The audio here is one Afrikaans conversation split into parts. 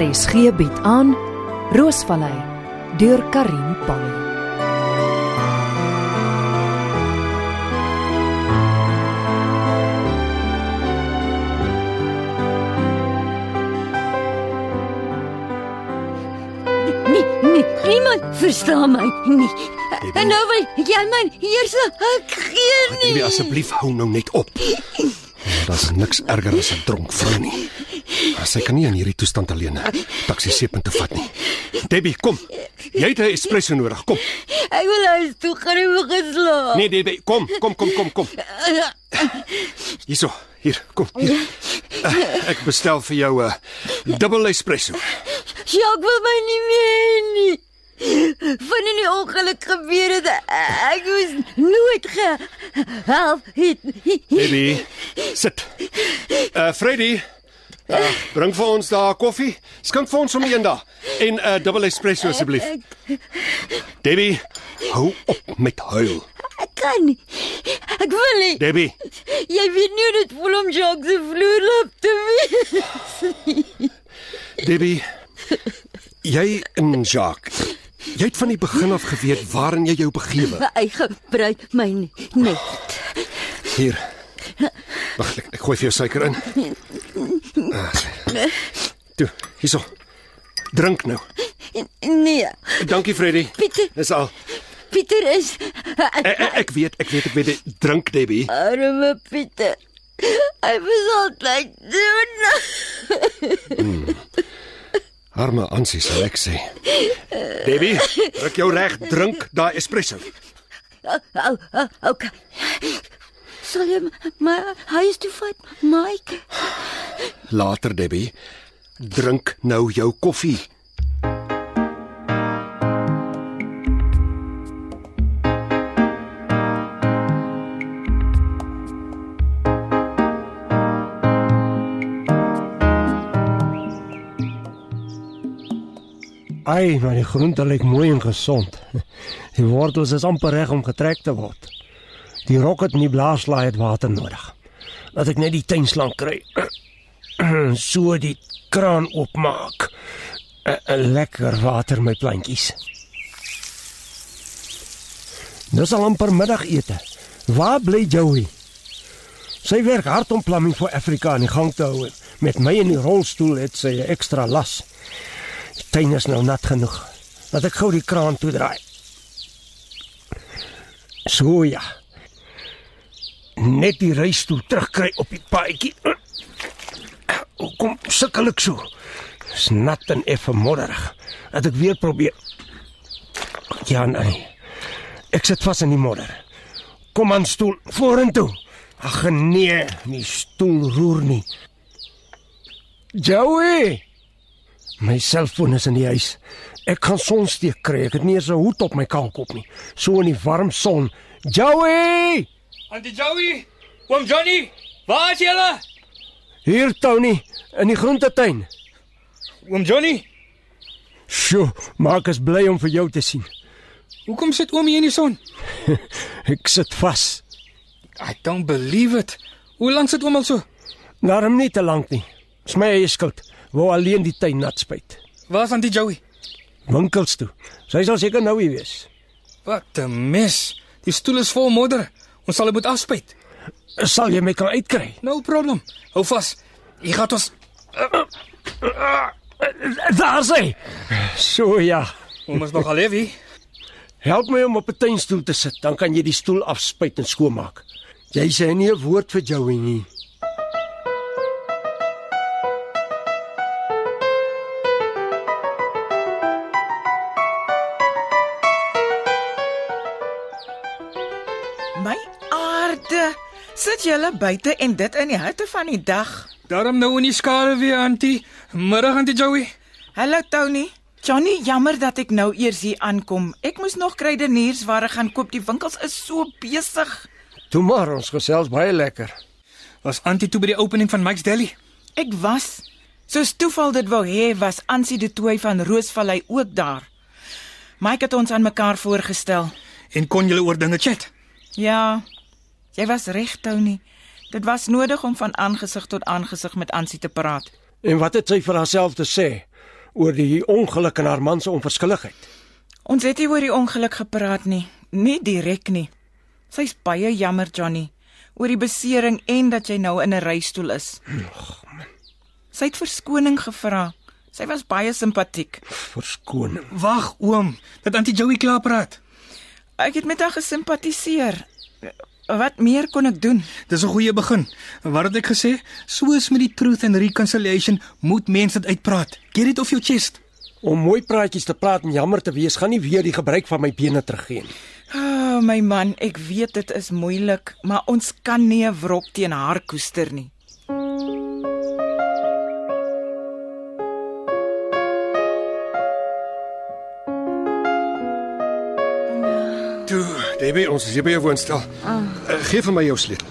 RSG bied aan Roosvallei deur Karin Pan. Nee, nee, niemand verstaan my nie. En nou wil jy my eers ek gee nie. Baby asseblief hou nou net op. Daar's niks erger as 'n dronk vrou nie. Sy kan nie in hierdie toestand alleen 'n taxi seepunt te vat nie. Debbie, kom. Jy het 'n espresso nodig. Kom. Ek wil huis toe gaan en wil geslaap. Nee, Debbie, kom, kom, kom, kom, kom. Hierso, hier, kom. Hier. Uh, ek bestel vir jou 'n uh, dubbel espresso. Jacques wil my nie meer nie. Van in die ongeluk gebeur het ek was nooit gehelp het. Debbie, sit. Uh Freddy, uh, bring vir ons daar koffie. Skink vir ons om een daar en 'n uh, dubbel espresso asseblief. Debbie, hou op met huil. Ek kan nie. Ek wil nie. Debbie, Jy weet nie dit voel om Jacques se vloerlap te wees. Debbie. Jy en Jacques. Jy het van die begin af geweet waarin jy jou begewe. Hy gebruik my nie- net. Hier. Wag, ek, ek gooi vir jou suiker in. Ah, Toe, hierso. Drink nou. Nee, Dankie Freddy. Pieter, Dis al. Pieter is Ek, ek, ek weet, ek weet, ek weet. Drink Debbie. arme Pieter. Hy was altyd doen. Arme Ansie sal ek sê. Debbie, druk jou reg, drink daai espresso. Ou, ou, okay. Sal jy my huis toe vat, Mike? Later Debbie, drink nou jou koffie. Ai, maar die groente lyk mooi en gesond. Die wortels is amper reg om getrek te word. Die rocket in die blaaslaai het water nodig. Laat ek net die tuinslang kry. So die kraan oopmaak. 'n Lekker water my plantjies. Dis al amper middagete. Waar bly Joey? Sy werk hard om Plumbing for Africa in die gang te hou. Met my in die rolstoel het sy 'n ekstra las. Die tuin is nou nat genoeg. Laat ek gou die kraan toedraai. So ja. Net die reistoel terugkry op die paadjie. Kom sukkel ek so. Dis nat en effe modderig. Laat ek weer probeer. Ja nee. Ek sit vas in die modder. Kom aan stoel vorentoe. Ag nee, die stoel roer nie. Joey! My selfoon is in die huis. Ek kan sonsteek kry. Ek het nie eens 'n hoed op my kaalkop nie. So in die warm son. Joey! Auntie Joey, oom Johnny, waar is julle? Hier Tony in die groentetuin. Oom Johnny, Sjoe, maak as bly om vir jou te sien. hoekom sit oom hier in die son? Ek sit vas. I don't believe it. Hoe lank sit oom al so? Daarom nie te lank nie. Dis my eie skuld. Wou alleen die tuin nat spuit. Waar's Auntie Joey? Winkels toe. Sy sal seker nou hier wees. Wat 'n mes. Die stoel is vol modder. Ons sal dit moet afspuit. Sal jy my kan uitkry? No problem. Hou vas. Jy gaan ons Daar sê. So ja. Oom is nog al heavy. Help my om op 'n tuinstoel te sit, dan kan jy die stoel afspuit en skoonmaak. Jy sê nie 'n woord vir Joey nie. My aarde. Sit julle buite en dit in die hitte van die dag. Daarom nou in die skare weer, Auntie. Middag Auntie Joey. Hallo Tony. Johnny, jammer dat ek nou eers hier aankom. Ek moes nog kruideniersware gaan koop. Die winkels is so besig. Toe maar ons gesels baie lekker. Was Auntie toe by die opening van Mike's Deli? Ek was soos toeval dit wou hê, was Ansie de Tooi van Roosvallei ook daar. Mike het ons aan mekaar voorgestel. En kon julle oor dinge chat? Ja. Jy was reg, Tony. Dit was nodig om van aangesig tot aangesig met Ansie te praat. En wat het sy vir haarself te sê? oor die ongeluk en haar man se onverskilligheid. Ons het nie oor die ongeluk gepraat nie, nie direk nie. Sy's baie jammer, Johnny, oor die besering en dat jy nou in 'n reistool is. Sy het verskoning gevra. Sy was baie simpatiek. Verskoning. Wag, oom, dat Auntie Joey klaar praat. Ek het met haar gesimpatiseer. Wat meer kon ek doen? Dis 'n goeie begin. Wat het ek gesê? Soos met die Truth and Reconciliation moet mense dit uitpraat. Get it off your chest. Om mooi praatjies te praat en jammer te wees, gaan nie weer die gebruik van my bene teruggee nie. Ah, oh, my man, ek weet dit is moeilik, maar ons kan nie 'n wrok teen haar koester nie. Toe, Debbie, ons is hier by jou woonstel. Uh, gee vir my jou sleutel.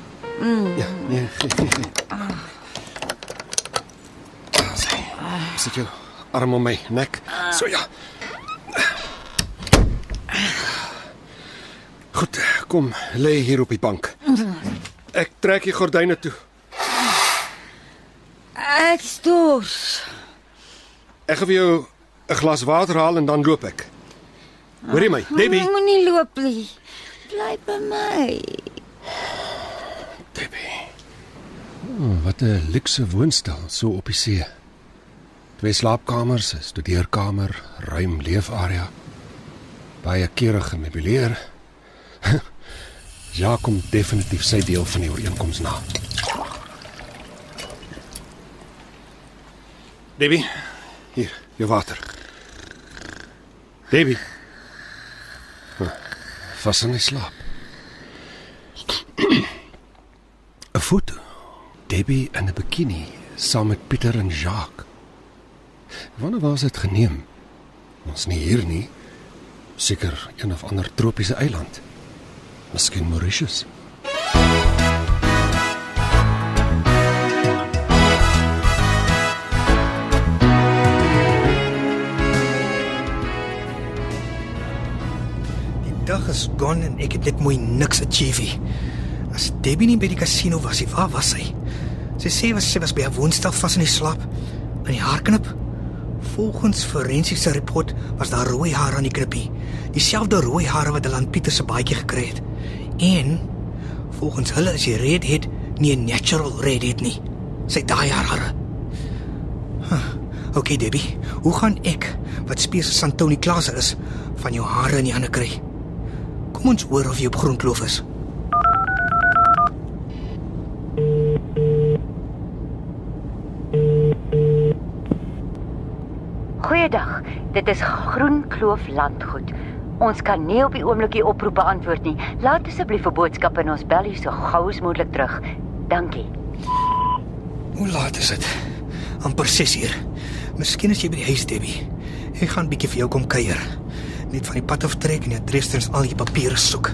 Ja, nee, gee, gee, gee. Sy. Sit jou arm om my nek. So ja. Goed, kom, lê hier op die bank. Ek trek die gordyne toe. Ek stors. Ek gaan vir jou 'n glas water haal en dan loop ek. Hoor jy my, Debbie? Moenie loop nie. Bly by my. Debbie. Oh, wat 'n luukse woonstel so op die see. Twee slaapkamers, 'n studeerkamer, ruim leefarea. Baie keurig gemeubileer. ja, kom definitief sy deel van die ooreenkoms na. Debbie, hier, jou water. Debbie. Huh, Vas in die slaap. 'n Foto. Debbie in 'n bikini saam met Pieter en Jacques. Wanneer was dit geneem? Ons nie hier nie. Seker een of ander tropiese eiland. Miskien Mauritius. Die dag is gone en ek het net mooi niks achieve. As Debbie nie by die kasino was, nie, waar was sy? Sy sê was sy was by haar woonstel vas in die slaap in die haarknip. Volgens forensiese rapport was daar rooi hare aan die knippie, dieselfde rooi hare wat hulle aan Pieter se baadjie gekry het. En volgens hulle is die redhead nie 'n natural redhead nie. Sy daai haar hare. Huh. Okay Debbie, hoe gaan ek wat spesies Santoni Klase is van jou hare in die hande kry? Kom ons hoor of jy op grondkloof is. Goeiedag. Dit is Groen Kloof landgoed. Ons kan nie op die oomblik die oproep beantwoord nie. Laat asseblief 'n boodskap en ons bel u so gou as moontlik terug. Dankie. Hoe laat is dit? amper 6 uur. Miskien as jy by die huis Debbie. Ek gaan bietjie vir jou kom kuier. Net van die pad af trek en die adresters al die papiere soek.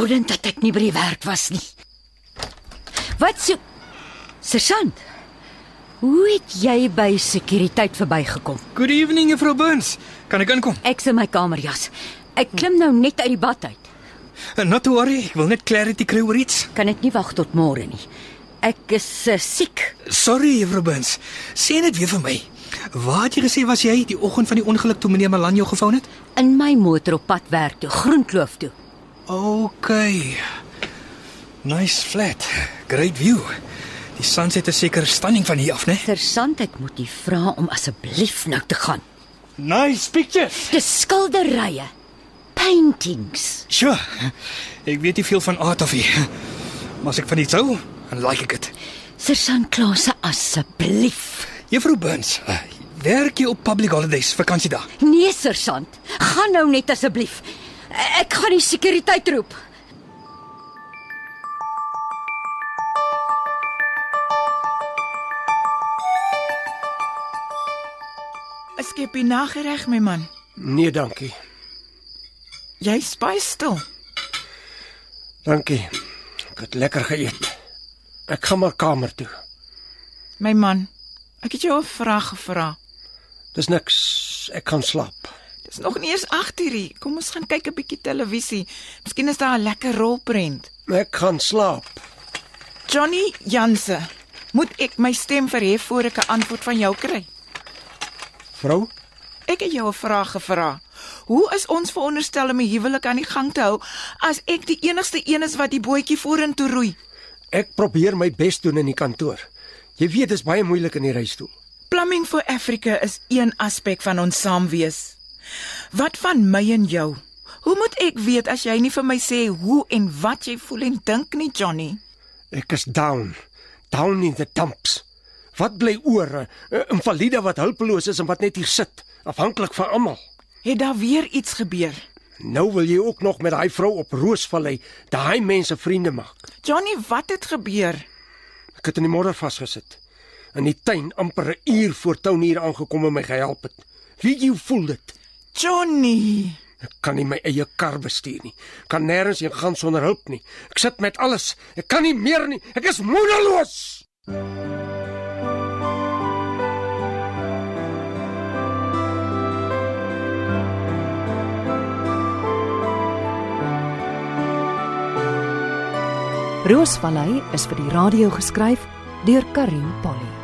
Woedend dat ek nie by die werk was nie. Wat so Sergeant. Hoe het jy by sekuriteit verbygekom? Good evening, Juffrou Burns. Kan ek inkom? Ek's in my kamerjas. Ek klim nou net uit die bad uit. Uh, Not to worry, ek wil net clarity kry oor iets. Kan dit nie wag tot môre nie. Ek is uh, siek. Sorry, Juffrou Burns. Sê net weer vir my. Waar het jy gesê was jy die oggend van die ongeluk toe meneer Malan jou gevou het? In my motor op pad werk toe, Groenkloof toe. Okay. Nice flat. Great view. Die sunset is seker stunning van hier af, né? Sergeant, ek moet u vra om asseblief nou te gaan. Nice pictures. Dis skilderye. Paintings. Sure. Ek weet nie veel van art of nie. Maar as ek van iets hou, dan like ek dit. Sergeant Klause, asseblief. Juffrou Burns, uh, werk jy op public holidays, vakansiedag? Nee, sergeant. Gaan nou net asseblief. Ek gaan die sekuriteit roep. Ek skep die nagereg, my man. Nee, dankie. Jy's baie stil. Dankie. Ek het lekker geëet. Ek gaan maar kamer toe. My man, Ek het jou 'n vraag gevra. Dis niks. Ek kan slaap. Dis nog nie eens 8:00. Kom ons gaan kyk 'n bietjie televisie. Miskien is daar 'n lekker rolprent. Ek gaan slaap. Johnny Janse, moet ek my stem verhef voor ek 'n antwoord van jou kry? Vrou, Ek het jou 'n vraag gevra. Hoe is ons veronderstel om 'n huwelik aan die gang te hou as ek die enigste een is wat die bootjie vorentoe roei? ek probeer my bes doen in die kantoor. Jy weet dis baie moeilik in die reistoel. Plumbing for Africa is een aspek van ons saamwees. Wat van my en jou? Hoe moet ek weet as jy nie vir my sê hoe en wat jy voel en dink nie, Johnny? Ek is down. Down in the dumps. Wat bly oor? 'n Invalide wat hulpeloos is en wat net hier sit, afhanklik van almal. Het daar weer iets gebeur? Nou wil jy ook nog met daai vrou op Roosvallei daai mense vriende maak. Johnny, wat het gebeur? Ek het in die modder vasgesit. In die tuin amper 'n uur voor Tony hier aangekom en my gehelp het. Wie jy voel dit? Johnny, Ek kan nie my eie kar bestuur nie. Kan nêrens heen gaan sonder hulp nie. Ek sit met alles. Ek kan nie meer nie. Ek is moedeloos. Roosvallei is vir die radio geskryf deur Karin Polly.